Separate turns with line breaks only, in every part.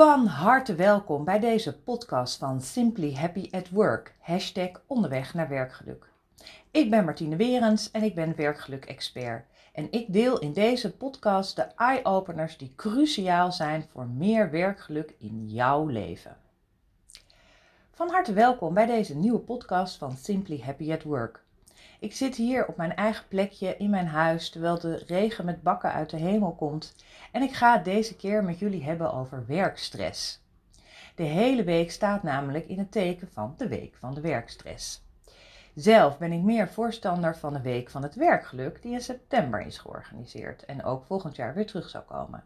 Van harte welkom bij deze podcast van Simply Happy at Work, hashtag onderweg naar werkgeluk. Ik ben Martine Werens en ik ben werkgeluk-expert. En ik deel in deze podcast de eye-openers die cruciaal zijn voor meer werkgeluk in jouw leven. Van harte welkom bij deze nieuwe podcast van Simply Happy at Work. Ik zit hier op mijn eigen plekje in mijn huis terwijl de regen met bakken uit de hemel komt en ik ga het deze keer met jullie hebben over werkstress. De hele week staat namelijk in het teken van de week van de werkstress. Zelf ben ik meer voorstander van de week van het werkgeluk die in september is georganiseerd en ook volgend jaar weer terug zou komen.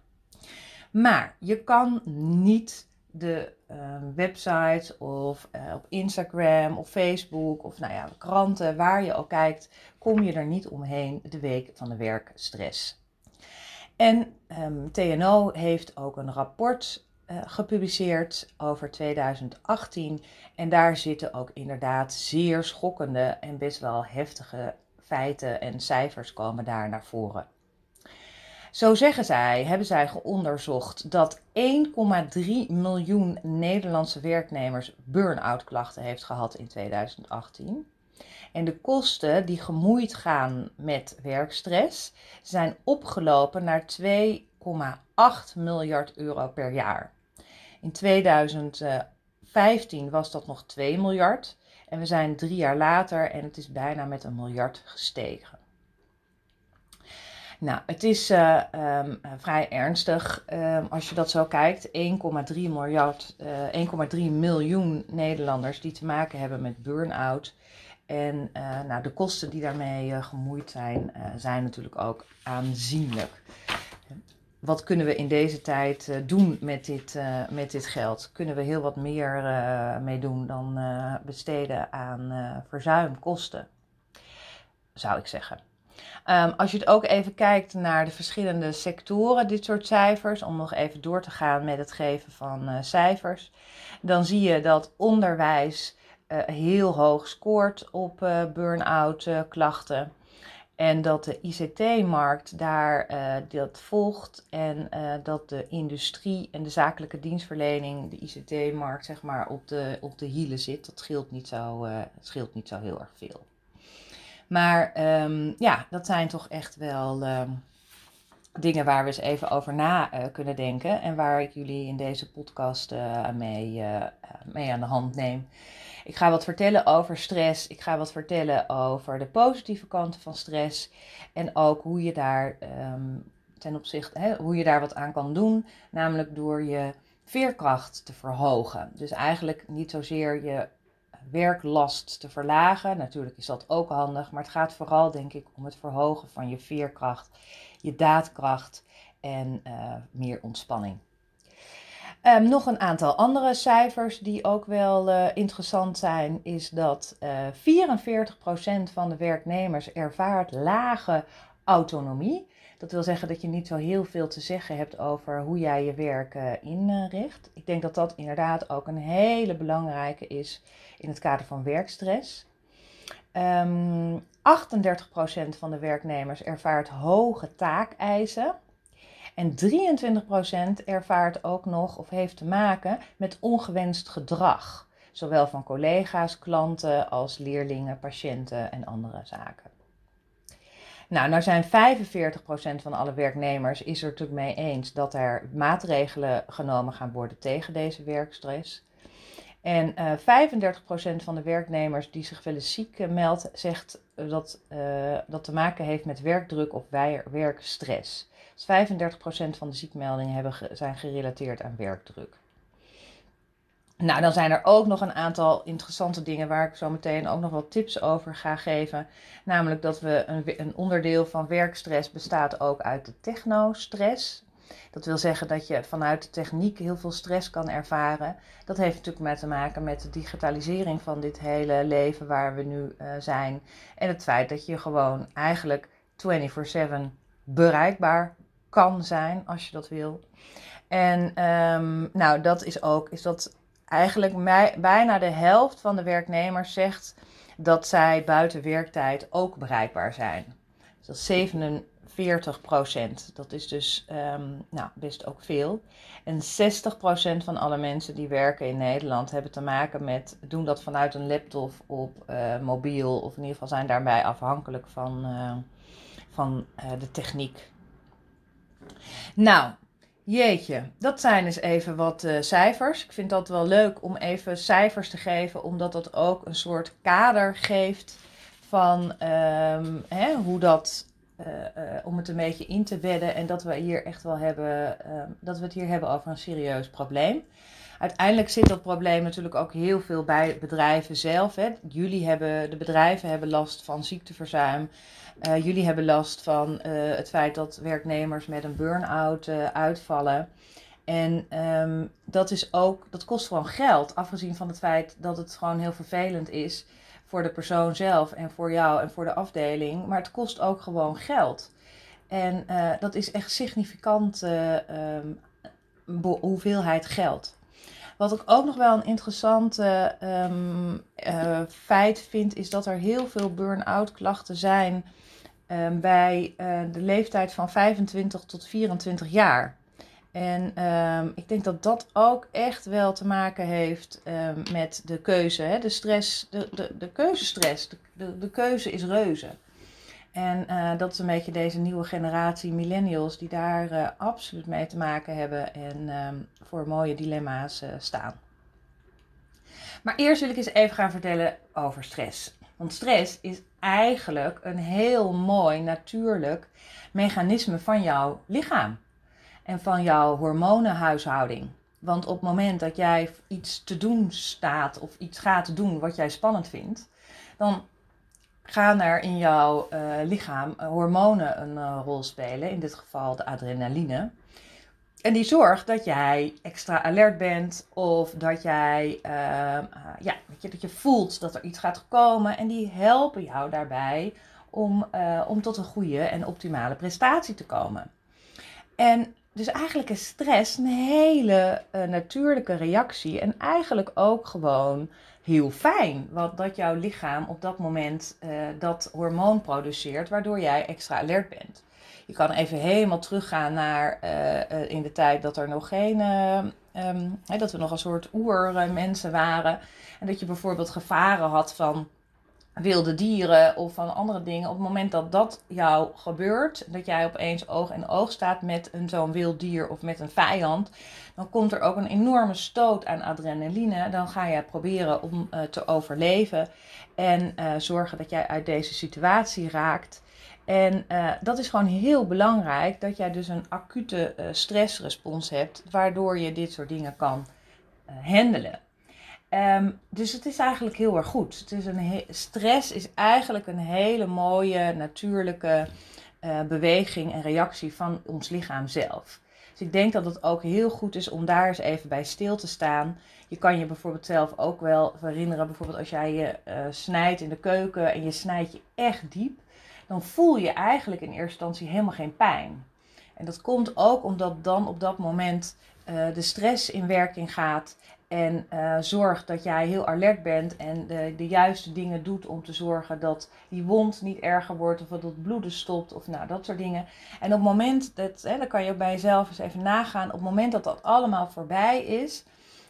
Maar je kan niet de uh, websites of uh, op Instagram of Facebook of nou ja, kranten, waar je ook kijkt, kom je er niet omheen de week van de werkstress. En um, TNO heeft ook een rapport uh, gepubliceerd over 2018 en daar zitten ook inderdaad zeer schokkende en best wel heftige feiten en cijfers komen daar naar voren. Zo zeggen zij, hebben zij geonderzocht dat 1,3 miljoen Nederlandse werknemers burn-out klachten heeft gehad in 2018. En de kosten die gemoeid gaan met werkstress zijn opgelopen naar 2,8 miljard euro per jaar. In 2015 was dat nog 2 miljard en we zijn drie jaar later en het is bijna met een miljard gestegen. Nou, het is uh, um, vrij ernstig um, als je dat zo kijkt. 1,3 miljard, uh, 1,3 miljoen Nederlanders die te maken hebben met burn-out. En nou, de kosten die daarmee gemoeid zijn, zijn natuurlijk ook aanzienlijk. Wat kunnen we in deze tijd doen met dit, met dit geld? Kunnen we heel wat meer mee doen dan besteden aan verzuimkosten? Zou ik zeggen. Um, als je het ook even kijkt naar de verschillende sectoren, dit soort cijfers, om nog even door te gaan met het geven van uh, cijfers, dan zie je dat onderwijs uh, heel hoog scoort op uh, burn-out klachten. En dat de ICT-markt daar dat volgt en dat de industrie en de zakelijke dienstverlening, de ICT-markt, zeg maar, op de, op de hielen zit. Dat scheelt niet zo, scheelt niet zo heel erg veel. Maar um, ja, dat zijn toch echt wel um, dingen waar we eens even over na uh, kunnen denken. En waar ik jullie in deze podcast uh, mee, uh, mee aan de hand neem. Ik ga wat vertellen over stress. Ik ga wat vertellen over de positieve kanten van stress. En ook hoe je daar um, ten opzichte, hè, hoe je daar wat aan kan doen. Namelijk door je veerkracht te verhogen. Dus eigenlijk niet zozeer je werklast te verlagen. Natuurlijk is dat ook handig, maar het gaat vooral denk ik om het verhogen van je veerkracht, je daadkracht en uh, meer ontspanning. Um, nog een aantal andere cijfers die ook wel uh, interessant zijn, is dat uh, eh, 44% van de werknemers ervaart lage autonomie. Dat wil zeggen dat je niet zo heel veel te zeggen hebt over hoe jij je werk uh, inricht. Ik denk dat dat inderdaad ook een hele belangrijke is in het kader van werkstress. Um, ehm, 38% van de werknemers ervaart hoge taakeisen. En 23% ervaart ook nog of heeft te maken met ongewenst gedrag. Zowel van collega's, klanten als leerlingen, patiënten en andere zaken. Nou, nou zijn 45% van alle werknemers is er natuurlijk mee eens dat er maatregelen genomen gaan worden tegen deze werkstress. En uh, eh, 35% van de werknemers die zich wel eens ziek uh, meldt, zegt uh, dat dat te maken heeft met werkdruk of werkstress. Dus 35% van de ziekmeldingen hebben zijn gerelateerd aan werkdruk. Nou, dan zijn er ook nog een aantal interessante dingen waar ik zo meteen ook nog wat tips over ga geven. Namelijk dat we een, een onderdeel van werkstress bestaat ook uit de technostress. Dat wil zeggen dat je vanuit de techniek heel veel stress kan ervaren. Dat heeft natuurlijk met te maken met de digitalisering van dit hele leven waar we nu uh, zijn. En het feit dat je gewoon eigenlijk 24/7 bereikbaar kan zijn als je dat wil. En um, nou, dat is ook, is dat eigenlijk bijna de helft van de werknemers zegt dat zij buiten werktijd ook bereikbaar zijn. Dus dat is 40%. Dat is dus ehm, nou, best ook veel. En 60% van alle mensen die werken in Nederland hebben te maken met doen dat vanuit een laptop op uh, mobiel. Of in ieder geval zijn daarbij afhankelijk van, uh, van uh, de techniek. Nou, jeetje, dat zijn dus even wat cijfers. Ik vind dat wel leuk om even cijfers te geven, omdat dat ook een soort kader geeft van um, hè, hoe dat uh, uh, om het een beetje in te bedden en dat we hier echt wel hebben, uh, dat we het hier hebben over een serieus probleem. Uiteindelijk zit dat probleem natuurlijk ook heel veel bij bedrijven zelf. Hè. Jullie hebben, de bedrijven hebben last van ziekteverzuim. Uh, jullie hebben last van het feit dat werknemers met een burn-out uitvallen. En um, dat, is ook, dat kost gewoon geld, afgezien van het feit dat het gewoon heel vervelend is voor de persoon zelf en voor jou en voor de afdeling. Maar het kost ook gewoon geld. En dat is echt significant um, hoeveelheid geld. Wat ik ook nog wel een interessant um, uh, feit vind, is dat er heel veel burn-out klachten zijn um, bij de leeftijd van 25 tot 24 jaar. En um, ik denk dat dat ook echt wel te maken heeft met de keuze. Hè? De stress, de, de, de keuzestress. De, de, de keuze is reuze. En uh, dat is een beetje deze nieuwe generatie millennials die daar uh, absoluut mee te maken hebben en um, voor mooie dilemma's uh, staan. Maar eerst wil ik eens even gaan vertellen over stress. Want stress is eigenlijk een heel mooi natuurlijk mechanisme van jouw lichaam en van jouw hormonenhuishouding. Want op het moment dat jij iets te doen staat of iets gaat doen wat jij spannend vindt, dan gaan er in jouw uh, lichaam hormonen een uh, rol spelen, in dit geval de adrenaline. En die zorgt dat jij extra alert bent of dat jij, uh, ja, dat je, dat je voelt dat er iets gaat komen. En die helpen jou daarbij om, om tot een goede en optimale prestatie te komen. En dus eigenlijk is stress een hele uh, natuurlijke reactie en eigenlijk ook gewoon heel fijn. Want dat jouw lichaam op dat moment uh, dat hormoon produceert, waardoor jij extra alert bent. Je kan even helemaal teruggaan naar uh, in de tijd dat er nog geen, um, dat we nog een soort oermensen waren. En dat je bijvoorbeeld gevaren had van wilde dieren of van andere dingen. Op het moment dat dat jou gebeurt, dat jij opeens oog in oog staat met een zo'n wild dier of met een vijand, dan komt er ook een enorme stoot aan adrenaline. Dan ga je proberen om uh, te overleven en uh, zorgen dat jij uit deze situatie raakt. En uh, dat is gewoon heel belangrijk dat jij dus een acute stressrespons hebt, waardoor je dit soort dingen kan handelen. Um, dus het is eigenlijk heel erg goed. Het is een stress is eigenlijk een hele mooie natuurlijke uh, beweging en reactie van ons lichaam zelf. Dus ik denk dat het ook heel goed is om daar eens even bij stil te staan. Je kan je bijvoorbeeld zelf ook wel herinneren, bijvoorbeeld als jij je uh, snijdt in de keuken en je snijdt je echt diep, dan voel je eigenlijk in eerste instantie helemaal geen pijn. En dat komt ook omdat dan op dat moment uh, de stress in werking gaat en uh, zorg dat jij heel alert bent en de, de juiste dingen doet om te zorgen dat die wond niet erger wordt of dat het bloeden stopt of nou dat soort dingen. En op het moment dat, hè, dan kan je bij jezelf eens even nagaan, op het moment dat dat allemaal voorbij is,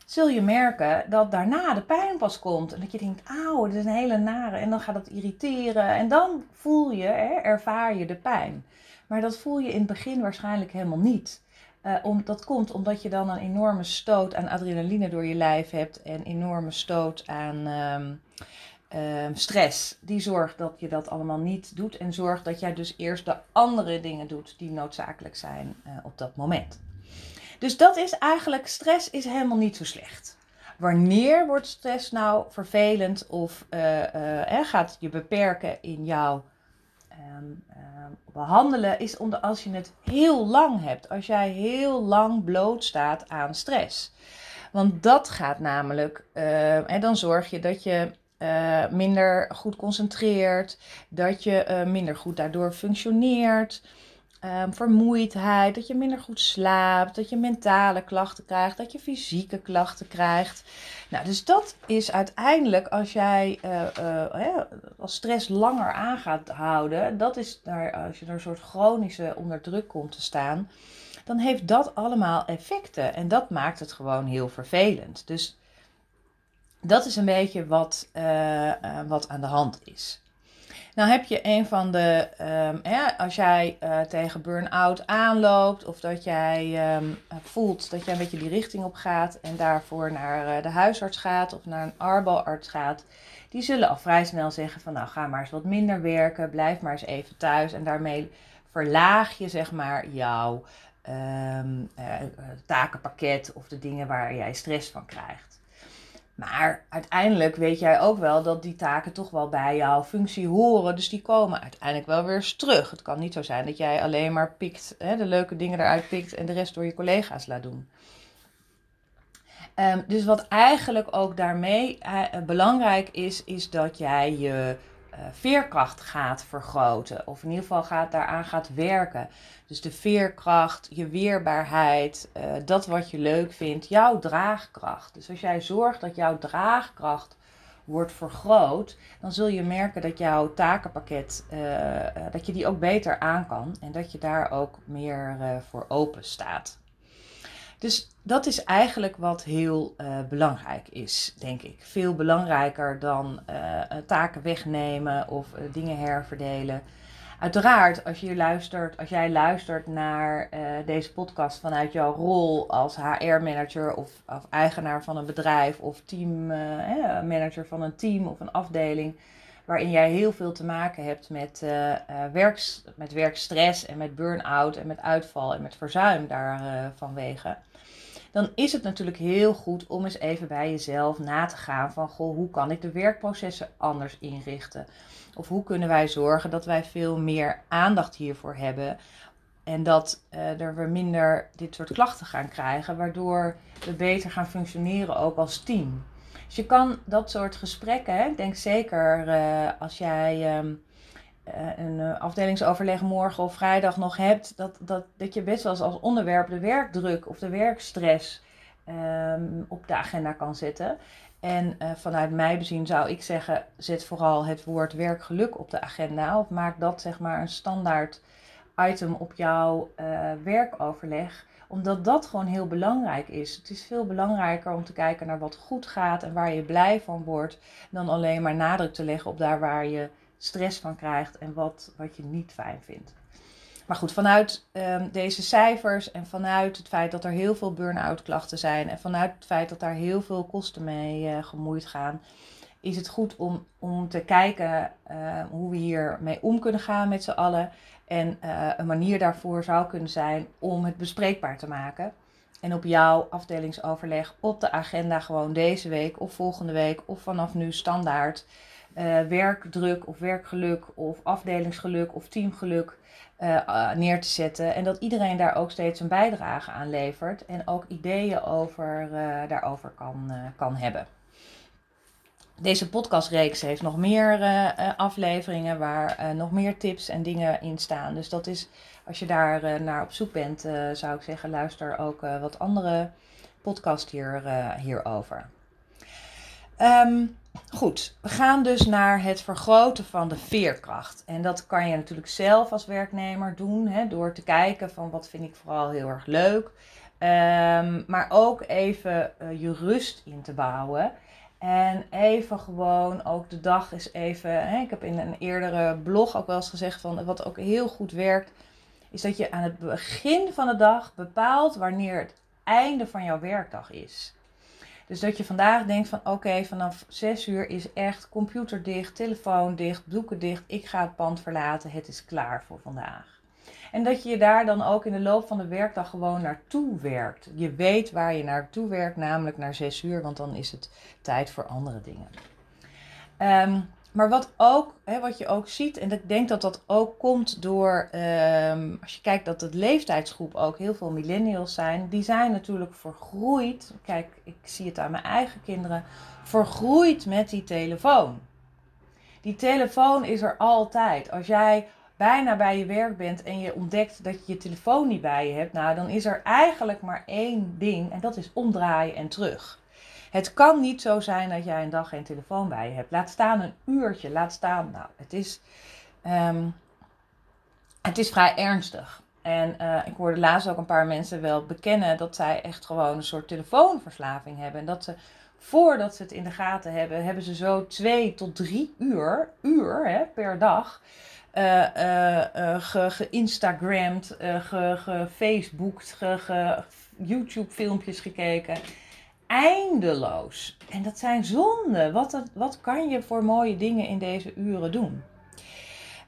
zul je merken dat daarna de pijn pas komt. En dat je denkt, auw, dit is een hele nare. En dan gaat het irriteren en dan voel je, hè, ervaar je de pijn. Maar dat voel je in het begin waarschijnlijk helemaal niet. Uh, om, dat komt omdat je dan een enorme stoot aan adrenaline door je lijf hebt en enorme stoot aan um, um, stress. Die zorgt dat je dat allemaal niet doet en zorgt dat jij dus eerst de andere dingen doet die noodzakelijk zijn uh, op dat moment. Dus dat is eigenlijk, stress is helemaal niet zo slecht. Wanneer wordt stress nou vervelend of uh, gaat je beperken in jouw um, behandelen is onder, als je het heel lang hebt. Als jij heel lang blootstaat aan stress. Want dat gaat namelijk, en dan zorg je dat je uh, minder goed concentreert, dat je uh, minder goed daardoor functioneert. Ehm, vermoeidheid, dat je minder goed slaapt, dat je mentale klachten krijgt, dat je fysieke klachten krijgt. Nou, dus dat is uiteindelijk als jij uh, als stress langer aan gaat houden, dat is daar, als je er een soort chronische onder druk komt te staan, dan heeft dat allemaal effecten. En dat maakt het gewoon heel vervelend. Dus dat is een beetje wat, uh, wat aan de hand is. Nou heb je een van de, um, als jij uh, tegen burn-out aanloopt of dat jij um, voelt dat jij een beetje die richting op gaat en daarvoor naar uh, de huisarts gaat of naar een arboarts gaat, die zullen al vrij snel zeggen van nou ga maar eens wat minder werken, blijf maar eens even thuis en daarmee verlaag je zeg maar jouw um, uh, takenpakket of de dingen waar jij stress van krijgt. Maar uiteindelijk weet jij ook wel dat die taken toch wel bij jouw functie horen. Dus die komen uiteindelijk wel weer eens terug. Het kan niet zo zijn dat jij alleen maar pikt, hè, de leuke dingen eruit pikt en de rest door je collega's laat doen. Um, dus wat eigenlijk ook daarmee uh, belangrijk is, is dat jij je veerkracht gaat vergroten. Of in ieder geval gaat, daaraan gaat werken. Dus de veerkracht, je weerbaarheid, uh, dat wat je leuk vindt, jouw draagkracht. Dus als jij zorgt dat jouw draagkracht wordt vergroot, dan zul je merken dat jouw takenpakket, uh, dat je die ook beter aan kan. En dat je daar ook meer voor open staat. Dus dat is eigenlijk wat heel uh, belangrijk is, denk ik. Veel belangrijker dan uh, taken wegnemen of uh, dingen herverdelen. Uiteraard, als, je luistert, als jij luistert naar deze podcast vanuit jouw rol als HR-manager of, of, eigenaar van een bedrijf of teammanager van een team of een afdeling, waarin jij heel veel te maken hebt met, werks, met werkstress en met burn-out en met uitval en met verzuim daar vanwege dan is het natuurlijk heel goed om eens even bij jezelf na te gaan van goh, hoe kan ik de werkprocessen anders inrichten? Of hoe kunnen wij zorgen dat wij veel meer aandacht hiervoor hebben en dat uh, er we minder dit soort klachten gaan krijgen, waardoor we beter gaan functioneren ook als team. Dus je kan dat soort gesprekken, hè, denk zeker uh, als jij uh, een afdelingsoverleg morgen of vrijdag nog hebt, dat, dat, dat je best wel eens als onderwerp de werkdruk of de werkstress um, op de agenda kan zetten. En uh, vanuit mij bezien zou ik zeggen, zet vooral het woord werkgeluk op de agenda. Of maak dat zeg maar een standaard item op jouw uh, werkoverleg. Omdat dat gewoon heel belangrijk is. Het is veel belangrijker om te kijken naar wat goed gaat en waar je blij van wordt. Dan alleen maar nadruk te leggen op daar waar je stress van krijgt en wat, wat je niet fijn vindt. Maar goed, vanuit um, deze cijfers en vanuit het feit dat er heel veel burn-out klachten zijn en vanuit het feit dat daar heel veel kosten mee uh, gemoeid gaan, is het goed om, om te kijken uh, hoe we hiermee om kunnen gaan met z'n allen. En uh, een manier daarvoor zou kunnen zijn om het bespreekbaar te maken. En op jouw afdelingsoverleg op de agenda gewoon deze week of volgende week of vanaf nu standaard uh, werkdruk of werkgeluk of afdelingsgeluk of teamgeluk uh, neer te zetten. En dat iedereen daar ook steeds een bijdrage aan levert en ook ideeën over, uh, daarover kan, kan hebben. Deze podcastreeks heeft nog meer afleveringen waar nog meer tips en dingen in staan. Dus dat is, als je daar naar op zoek bent, zou ik zeggen, luister ook wat andere podcasts hier, hierover. Um, Goed, we gaan dus naar het vergroten van de veerkracht. En dat kan je natuurlijk zelf als werknemer doen, hè, door te kijken van wat vind ik vooral heel erg leuk. Um, maar ook even uh, je rust in te bouwen. En even gewoon ook de dag is even. Hè, ik heb in een eerdere blog ook wel eens gezegd van wat ook heel goed werkt, is dat je aan het begin van de dag bepaalt wanneer het einde van jouw werkdag is. Dus dat je vandaag denkt van oké, vanaf 6 uur is echt computer dicht, telefoon dicht, boeken dicht. Ik ga het pand verlaten. Het is klaar voor vandaag. En dat je daar dan ook in de loop van de werkdag gewoon naartoe werkt. Je weet waar je naartoe werkt, namelijk naar 6 uur, want dan is het tijd voor andere dingen. Um, maar wat, ook, hè, wat je ook ziet, en ik denk dat dat ook komt door, um, als je kijkt dat het leeftijdsgroep ook heel veel millennials zijn, die zijn natuurlijk vergroeid. Kijk, ik zie het aan mijn eigen kinderen, vergroeid met die telefoon. Die telefoon is er altijd. Als jij bijna bij je werk bent en je ontdekt dat je je telefoon niet bij je hebt, nou dan is er eigenlijk maar één ding en dat is omdraaien en terug. Het kan niet zo zijn dat jij een dag geen telefoon bij je hebt. Laat staan een uurtje, laat staan. Nou, het is, ehm, het is vrij ernstig. En uh, ik hoorde laatst ook een paar mensen wel bekennen dat zij echt gewoon een soort telefoonverslaving hebben. En dat ze voordat ze het in de gaten hebben, hebben ze zo twee tot drie uur, uur hè, per dag uh, uh, ge, geïnstagramd, ge, gefaceboekt, ge, ge, YouTube-filmpjes gekeken. Eindeloos. En dat zijn zonden. Wat, wat kan je voor mooie dingen in deze uren doen?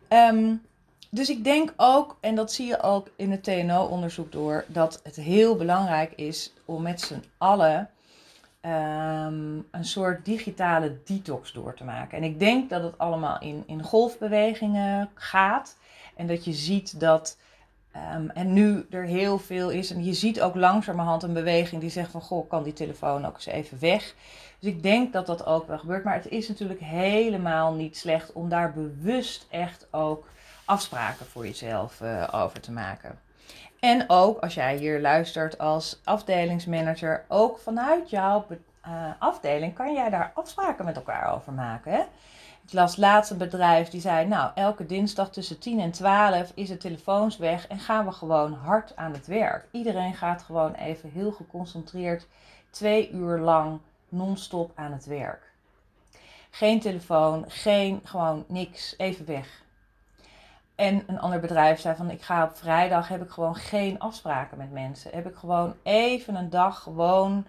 Um, dus ik denk ook, en dat zie je ook in het TNO-onderzoek door, dat het heel belangrijk is om met z'n allen um, een soort digitale detox door te maken. En ik denk dat het allemaal in, in golfbewegingen gaat. En dat je ziet dat, um, en nu er heel veel is, en je ziet ook langzamerhand een beweging die zegt van, goh, kan die telefoon ook eens even weg. Dus ik denk dat dat ook wel gebeurt. Maar het is natuurlijk helemaal niet slecht om daar bewust echt ook afspraken voor jezelf uh, over te maken. En ook als jij hier luistert als afdelingsmanager, ook vanuit jouw uh, afdeling kan jij daar afspraken met elkaar over maken. Hè? Ik las laatst een bedrijf die zei: Nou, elke dinsdag tussen 10 en 12 is het telefoons weg en gaan we gewoon hard aan het werk. Iedereen gaat gewoon even heel geconcentreerd twee uur lang non-stop aan het werk. Geen telefoon, geen gewoon niks, even weg. En een ander bedrijf zei van ik ga op vrijdag heb ik gewoon geen afspraken met mensen. Heb ik gewoon even een dag gewoon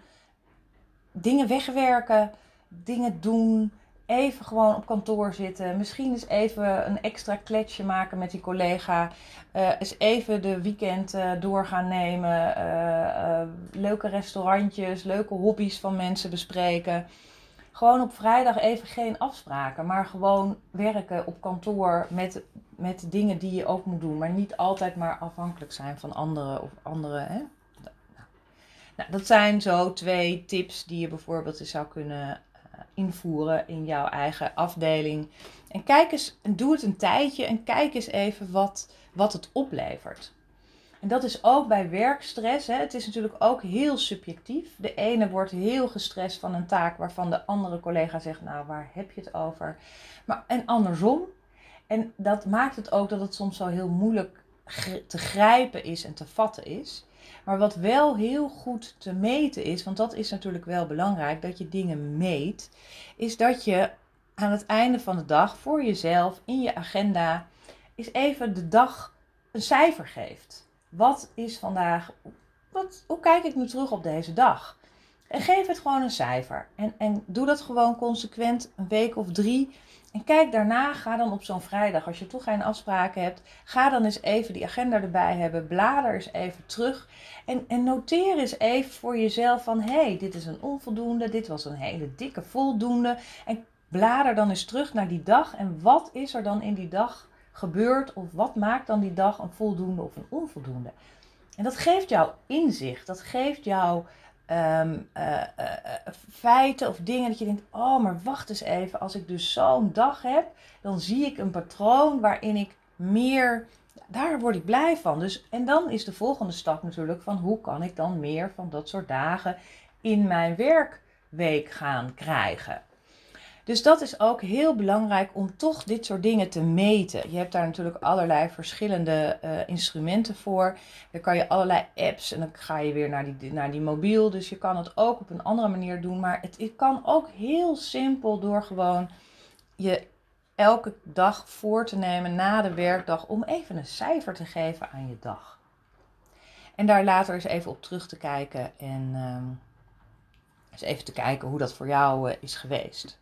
dingen wegwerken, dingen doen. Even gewoon op kantoor zitten. Misschien eens even een extra kletsje maken met die collega. Uh, eens even de weekend uh, door gaan nemen. Uh, leuke restaurantjes, leuke hobby's van mensen bespreken. Gewoon op vrijdag even geen afspraken, maar gewoon werken op kantoor met met dingen die je ook moet doen, maar niet altijd maar afhankelijk zijn van anderen of anderen. Hè? Nou, nou, dat zijn zo twee tips die je bijvoorbeeld zou kunnen invoeren in jouw eigen afdeling. En kijk eens, en doe het een tijdje en kijk eens even wat, wat het oplevert. En dat is ook bij werkstress. Hè. Het is natuurlijk ook heel subjectief. De ene wordt heel gestrest van een taak waarvan de andere collega zegt: Nou, waar heb je het over? Maar, en andersom. En dat maakt het ook dat het soms zo heel moeilijk te grijpen is en te vatten is. Maar wat wel heel goed te meten is, want dat is natuurlijk wel belangrijk, dat je dingen meet, is dat je aan het einde van de dag voor jezelf in je agenda eens even de dag een cijfer geeft. Wat is vandaag, wat, hoe kijk ik nu terug op deze dag? En geef het gewoon een cijfer. En, en doe dat gewoon consequent een week of drie. En kijk daarna, ga dan op zo'n vrijdag, als je toch geen afspraken hebt, ga dan eens even die agenda erbij hebben. Blader eens even terug. En, en noteer eens even voor jezelf van, hé, hey, dit is een onvoldoende, dit was een hele dikke voldoende. En blader dan eens terug naar die dag. En wat is er dan in die dag gebeurd? Of wat maakt dan die dag een voldoende of een onvoldoende? En dat geeft jou inzicht, dat geeft jou um, uh, uh, feiten of dingen dat je denkt: oh, maar wacht eens even. Als ik dus zo'n dag heb, dan zie ik een patroon waarin ik meer. Daar word ik blij van. Dus, en dan is de volgende stap natuurlijk van hoe kan ik dan meer van dat soort dagen in mijn werkweek gaan krijgen. Dus dat is ook heel belangrijk om toch dit soort dingen te meten. Je hebt daar natuurlijk allerlei verschillende uh, instrumenten voor. Dan kan je allerlei apps en dan ga je weer naar die, naar die mobiel. Dus je kan het ook op een andere manier doen. Maar het, het kan ook heel simpel door gewoon je elke dag voor te nemen na de werkdag om even een cijfer te geven aan je dag. En daar later eens even op terug te kijken en uh, eens even te kijken hoe dat voor jou uh, is geweest.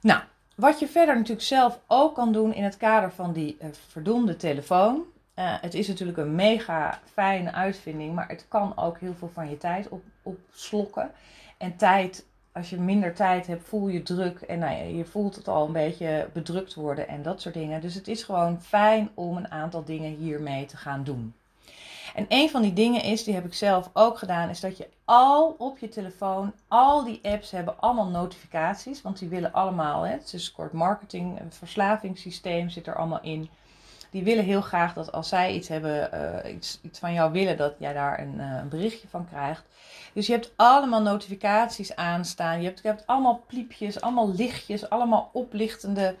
Nou, wat je verder natuurlijk zelf ook kan doen in het kader van die uh, telefoon. Uh, het is natuurlijk een mega fijne uitvinding, maar het kan ook heel veel van je tijd op, opslokken. En tijd, als je minder tijd hebt, voel je druk en nou je voelt het al een beetje bedrukt worden en dat soort dingen. Dus het is gewoon fijn om een aantal dingen hiermee te gaan doen. En een van die dingen is, die heb ik zelf ook gedaan, is dat je al op je telefoon, al die apps hebben allemaal notificaties, want die willen allemaal, hè, het is kort marketing, een verslavingssysteem zit er allemaal in. Die willen heel graag dat als zij iets hebben, eh, iets, van jou willen, dat jij daar een, uh, een, berichtje van krijgt. Dus je hebt allemaal notificaties aanstaan. Je hebt, je hebt allemaal pliepjes, allemaal lichtjes, allemaal oplichtende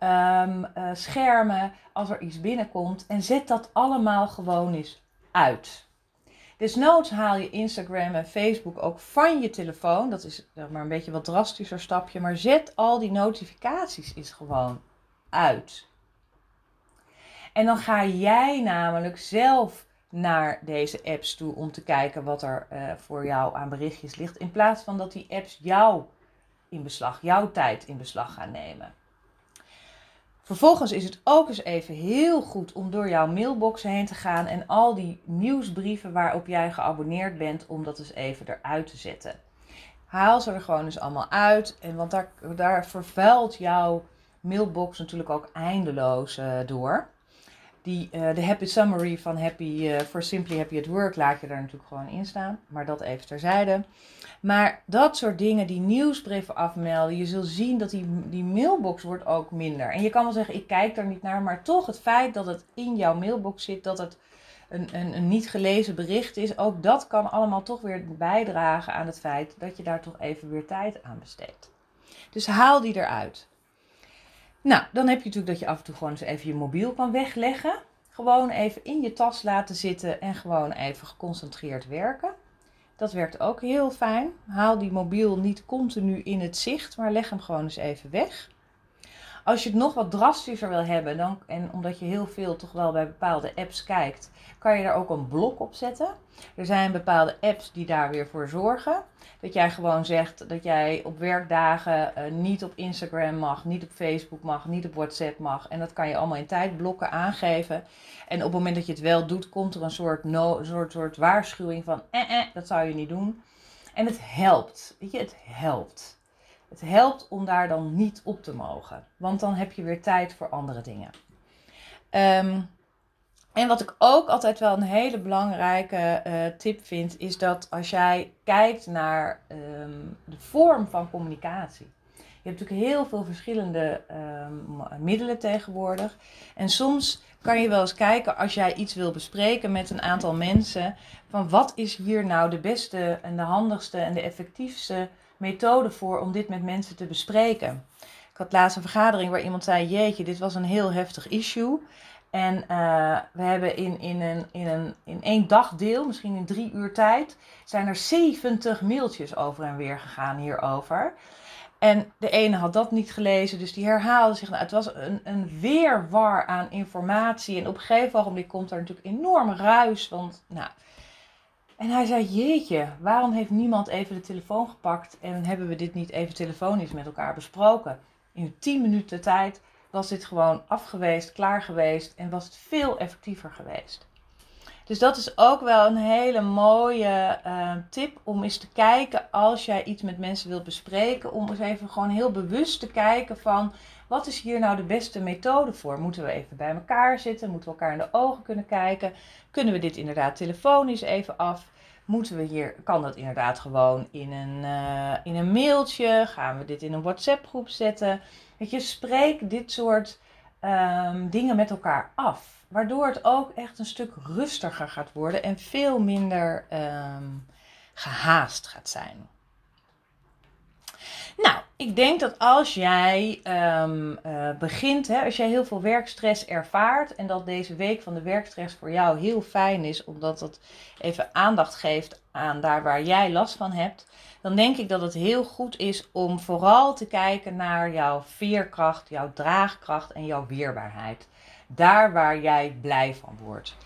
um, uh, schermen als er iets binnenkomt. En zet dat allemaal gewoon eens uit. Desnoods haal je Instagram en Facebook ook van je telefoon. Dat is maar een beetje wat drastischer stapje. Maar zet al die notificaties eens gewoon uit. En dan ga jij namelijk zelf naar deze apps toe om te kijken wat er uh, voor jou aan berichtjes ligt. In plaats van dat die apps jou in beslag, jouw tijd in beslag gaan nemen. Vervolgens is het ook eens even heel goed om door jouw mailbox heen te gaan en al die nieuwsbrieven waarop jij geabonneerd bent, om dat eens even eruit te zetten. Haal ze er gewoon eens allemaal uit. En want daar, daar vervuilt jouw mailbox natuurlijk ook eindeloos uh, door. Die, uh, de happy summary van happy, uh, for Simply Happy at Work laat je daar natuurlijk gewoon in staan. Maar dat even terzijde. Maar dat soort dingen, die nieuwsbrieven afmelden, je zult zien dat die, die mailbox wordt ook minder. En je kan wel zeggen, ik kijk daar niet naar, maar toch het feit dat het in jouw mailbox zit, dat het een, een, een niet gelezen bericht is, ook dat kan allemaal toch weer bijdragen aan het feit dat je daar toch even weer tijd aan besteedt. Dus haal die eruit. Nou, dan heb je natuurlijk dat je af en toe gewoon eens even je mobiel kan wegleggen. Gewoon even in je tas laten zitten en gewoon even geconcentreerd werken. Dat werkt ook heel fijn. Haal die mobiel niet continu in het zicht, maar leg hem gewoon eens even weg. Als je het nog wat drastischer wil hebben, dan, en omdat je heel veel toch wel bij bepaalde apps kijkt, kan je daar ook een blok op zetten. Er zijn bepaalde apps die daar weer voor zorgen. Dat jij gewoon zegt dat jij op werkdagen uh, niet op Instagram mag, niet op Facebook mag, niet op WhatsApp mag. En dat kan je allemaal in tijdblokken aangeven. En op het moment dat je het wel doet, komt er een soort, no, soort, soort waarschuwing van, eh, eh, dat zou je niet doen. En het helpt. Weet je, het helpt. Het helpt om daar dan niet op te mogen. Want dan heb je weer tijd voor andere dingen. Um, en wat ik ook altijd wel een hele belangrijke uh, tip vind, is dat als jij kijkt naar um, de vorm van communicatie. Je hebt natuurlijk heel veel verschillende um, middelen tegenwoordig. En soms kan je wel eens kijken als jij iets wil bespreken met een aantal mensen. Van wat is hier nou de beste en de handigste en de effectiefste methode voor om dit met mensen te bespreken. Ik had laatst een vergadering waar iemand zei: Jeetje, dit was een heel heftig issue. En uh, we hebben in, in, een, in, een, in één dagdeel, misschien in drie uur tijd, zijn er 70 mailtjes over en weer gegaan hierover. En de ene had dat niet gelezen, dus die herhaalde zich. Nou, het was een, een weerwar aan informatie. En op een gegeven moment komt er natuurlijk enorm ruis. Want, nou, en hij zei: Jeetje, waarom heeft niemand even de telefoon gepakt en hebben we dit niet even telefonisch met elkaar besproken? In 10 minuten tijd was dit gewoon afgeweest, klaar geweest en was het veel effectiever geweest. Dus dat is ook wel een hele mooie uh, tip om eens te kijken als jij iets met mensen wilt bespreken. Om eens even gewoon heel bewust te kijken van wat is hier nou de beste methode voor? Moeten we even bij elkaar zitten? Moeten we elkaar in de ogen kunnen kijken? Kunnen we dit inderdaad telefonisch even af? Moeten we hier, kan dat inderdaad gewoon in een, uh, in een mailtje? Gaan we dit in een WhatsApp groep zetten? Dat je, spreek dit soort um, dingen met elkaar af. Waardoor het ook echt een stuk rustiger gaat worden en veel minder um, gehaast gaat zijn. Nou, ik denk dat als jij um, uh, begint, hè, als jij heel veel werkstress ervaart en dat deze week van de werkstress voor jou heel fijn is, omdat het even aandacht geeft aan daar waar jij last van hebt, dan denk ik dat het heel goed is om vooral te kijken naar jouw veerkracht, jouw draagkracht en jouw weerbaarheid. Daar waar jij blij van wordt.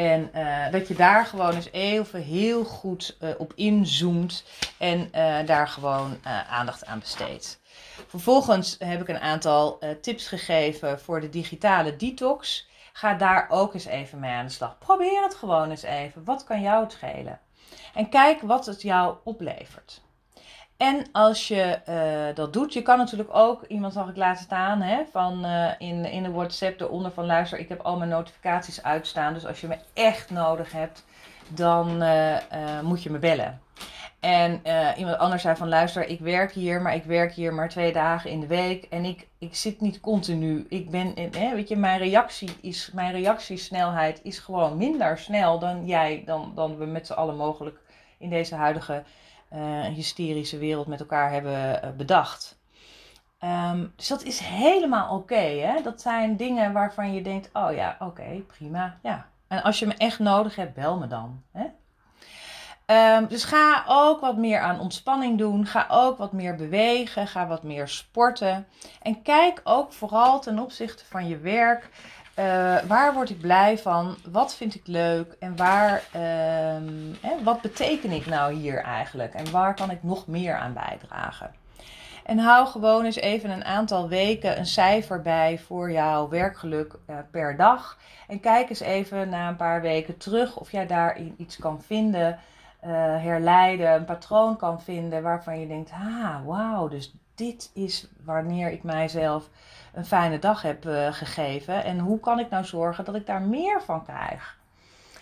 En uh, dat je daar gewoon eens even heel goed uh, op inzoomt en uh, daar gewoon aandacht aan besteedt. Vervolgens heb ik een aantal tips gegeven voor de digitale detox. Ga daar ook eens even mee aan de slag. Probeer het gewoon eens even. Wat kan jou het schelen? En kijk wat het jou oplevert. En als je uh, dat doet, je kan natuurlijk ook, iemand zag ik laten staan, hè, van uh, in, in de WhatsApp eronder van luister, ik heb al mijn notificaties uitstaan. Dus als je me echt nodig hebt, dan uh, moet je me bellen. En iemand anders zei van luister, ik werk hier, maar ik werk hier maar twee dagen in de week. En ik, ik zit niet continu. Ik ben, hè, weet je, mijn reactie is, mijn reactiesnelheid is gewoon minder snel dan jij, dan, dan we met z'n allen mogelijk in deze huidige uh, hysterische wereld met elkaar hebben uh, bedacht. Um, dus dat is helemaal oké. Dat zijn dingen waarvan je denkt: oh ja, oké, prima. Ja. En als je me echt nodig hebt, bel me dan. Hè? Um, dus ga ook wat meer aan ontspanning doen. Ga ook wat meer bewegen. Ga wat meer sporten. En kijk ook vooral ten opzichte van je werk. Uh, waar word ik blij van? Wat vind ik leuk? En waar, hè, wat beteken ik nou hier eigenlijk? En waar kan ik nog meer aan bijdragen? En hou gewoon eens even een aantal weken een cijfer bij voor jouw werkgeluk uh, per dag. En kijk eens even na een paar weken terug of jij daarin iets kan vinden, uh, herleiden, een patroon kan vinden waarvan je denkt: ah, wauw, dus dit is wanneer ik mijzelf een fijne dag heb uh, gegeven. En hoe kan ik nou zorgen dat ik daar meer van krijg?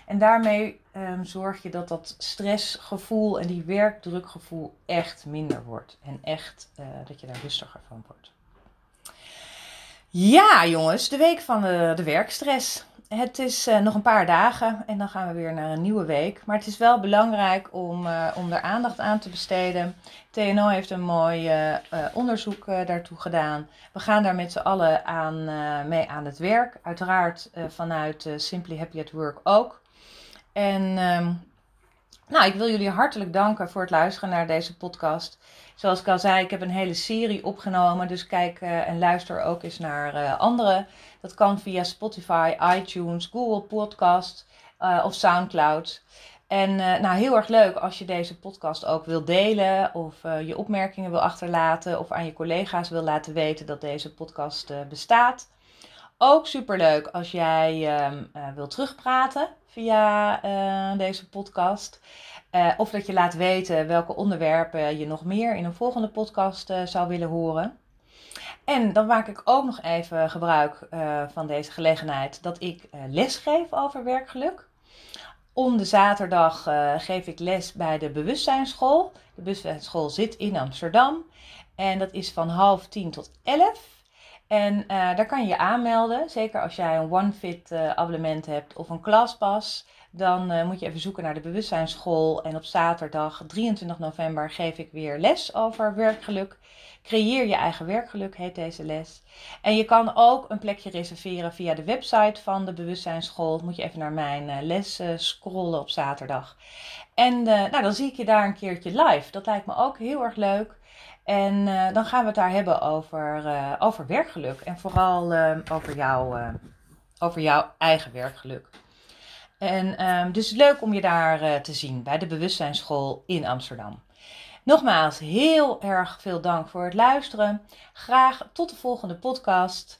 En daarmee um, zorg je dat dat stressgevoel en die werkdrukgevoel echt minder wordt. En echt uh, dat je daar rustiger van wordt. Ja, jongens, de week van de, de werkstress. Het is uh, nog een paar dagen en dan gaan we weer naar een nieuwe week. Maar het is wel belangrijk om, uh, om er aandacht aan te besteden. TNO heeft een mooi uh, onderzoek daartoe gedaan. We gaan daar met z'n allen aan, mee aan het werk. Uiteraard vanuit Simply Happy at Work ook. En um, nou, ik wil jullie hartelijk danken voor het luisteren naar deze podcast. Zoals ik al zei, ik heb een hele serie opgenomen. Dus kijk uh, en luister ook eens naar uh, andere. Dat kan via Spotify, iTunes, Google Podcast uh, of Soundcloud. En nou, heel erg leuk als je deze podcast ook wil delen of je opmerkingen wil achterlaten of aan je collega's wil laten weten dat deze podcast bestaat. Ook superleuk als jij uh, wil terugpraten via uh, deze podcast. Eh, of dat je laat weten welke onderwerpen je nog meer in een volgende podcast zou willen horen. En dan maak ik ook nog even gebruik van deze gelegenheid dat ik les geef over werkgeluk. Om de zaterdag geef ik les bij de Bewustzijnsschool. De Bewustzijnsschool zit in Amsterdam. En dat is van half tien tot elf. En uh, daar kan je je aanmelden. Zeker als jij een OneFit uh, abonnement hebt of een Classpass. Dan uh, moet je even zoeken naar de bewustzijnsschool. En op zaterdag 23 november geef ik weer les over werkgeluk. Creëer je eigen werkgeluk heet deze les. En je kan ook een plekje reserveren via de website van de bewustzijnsschool. Moet je even naar mijn les scrollen op zaterdag. En nou, dan zie ik je daar een keertje live. Dat lijkt me ook heel erg leuk. En uh, dan gaan we het daar hebben over, uh, over werkgeluk. En vooral uh, over, jou, over jouw eigen werkgeluk. En um, dus leuk om je daar te zien bij de Bewustzijnsschool in Amsterdam. Nogmaals, heel erg veel dank voor het luisteren. Graag tot de volgende podcast.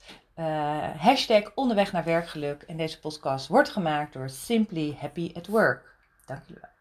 hashtag onderweg naar werkgeluk. En deze podcast wordt gemaakt door Simply Happy at Work. Dank jullie wel.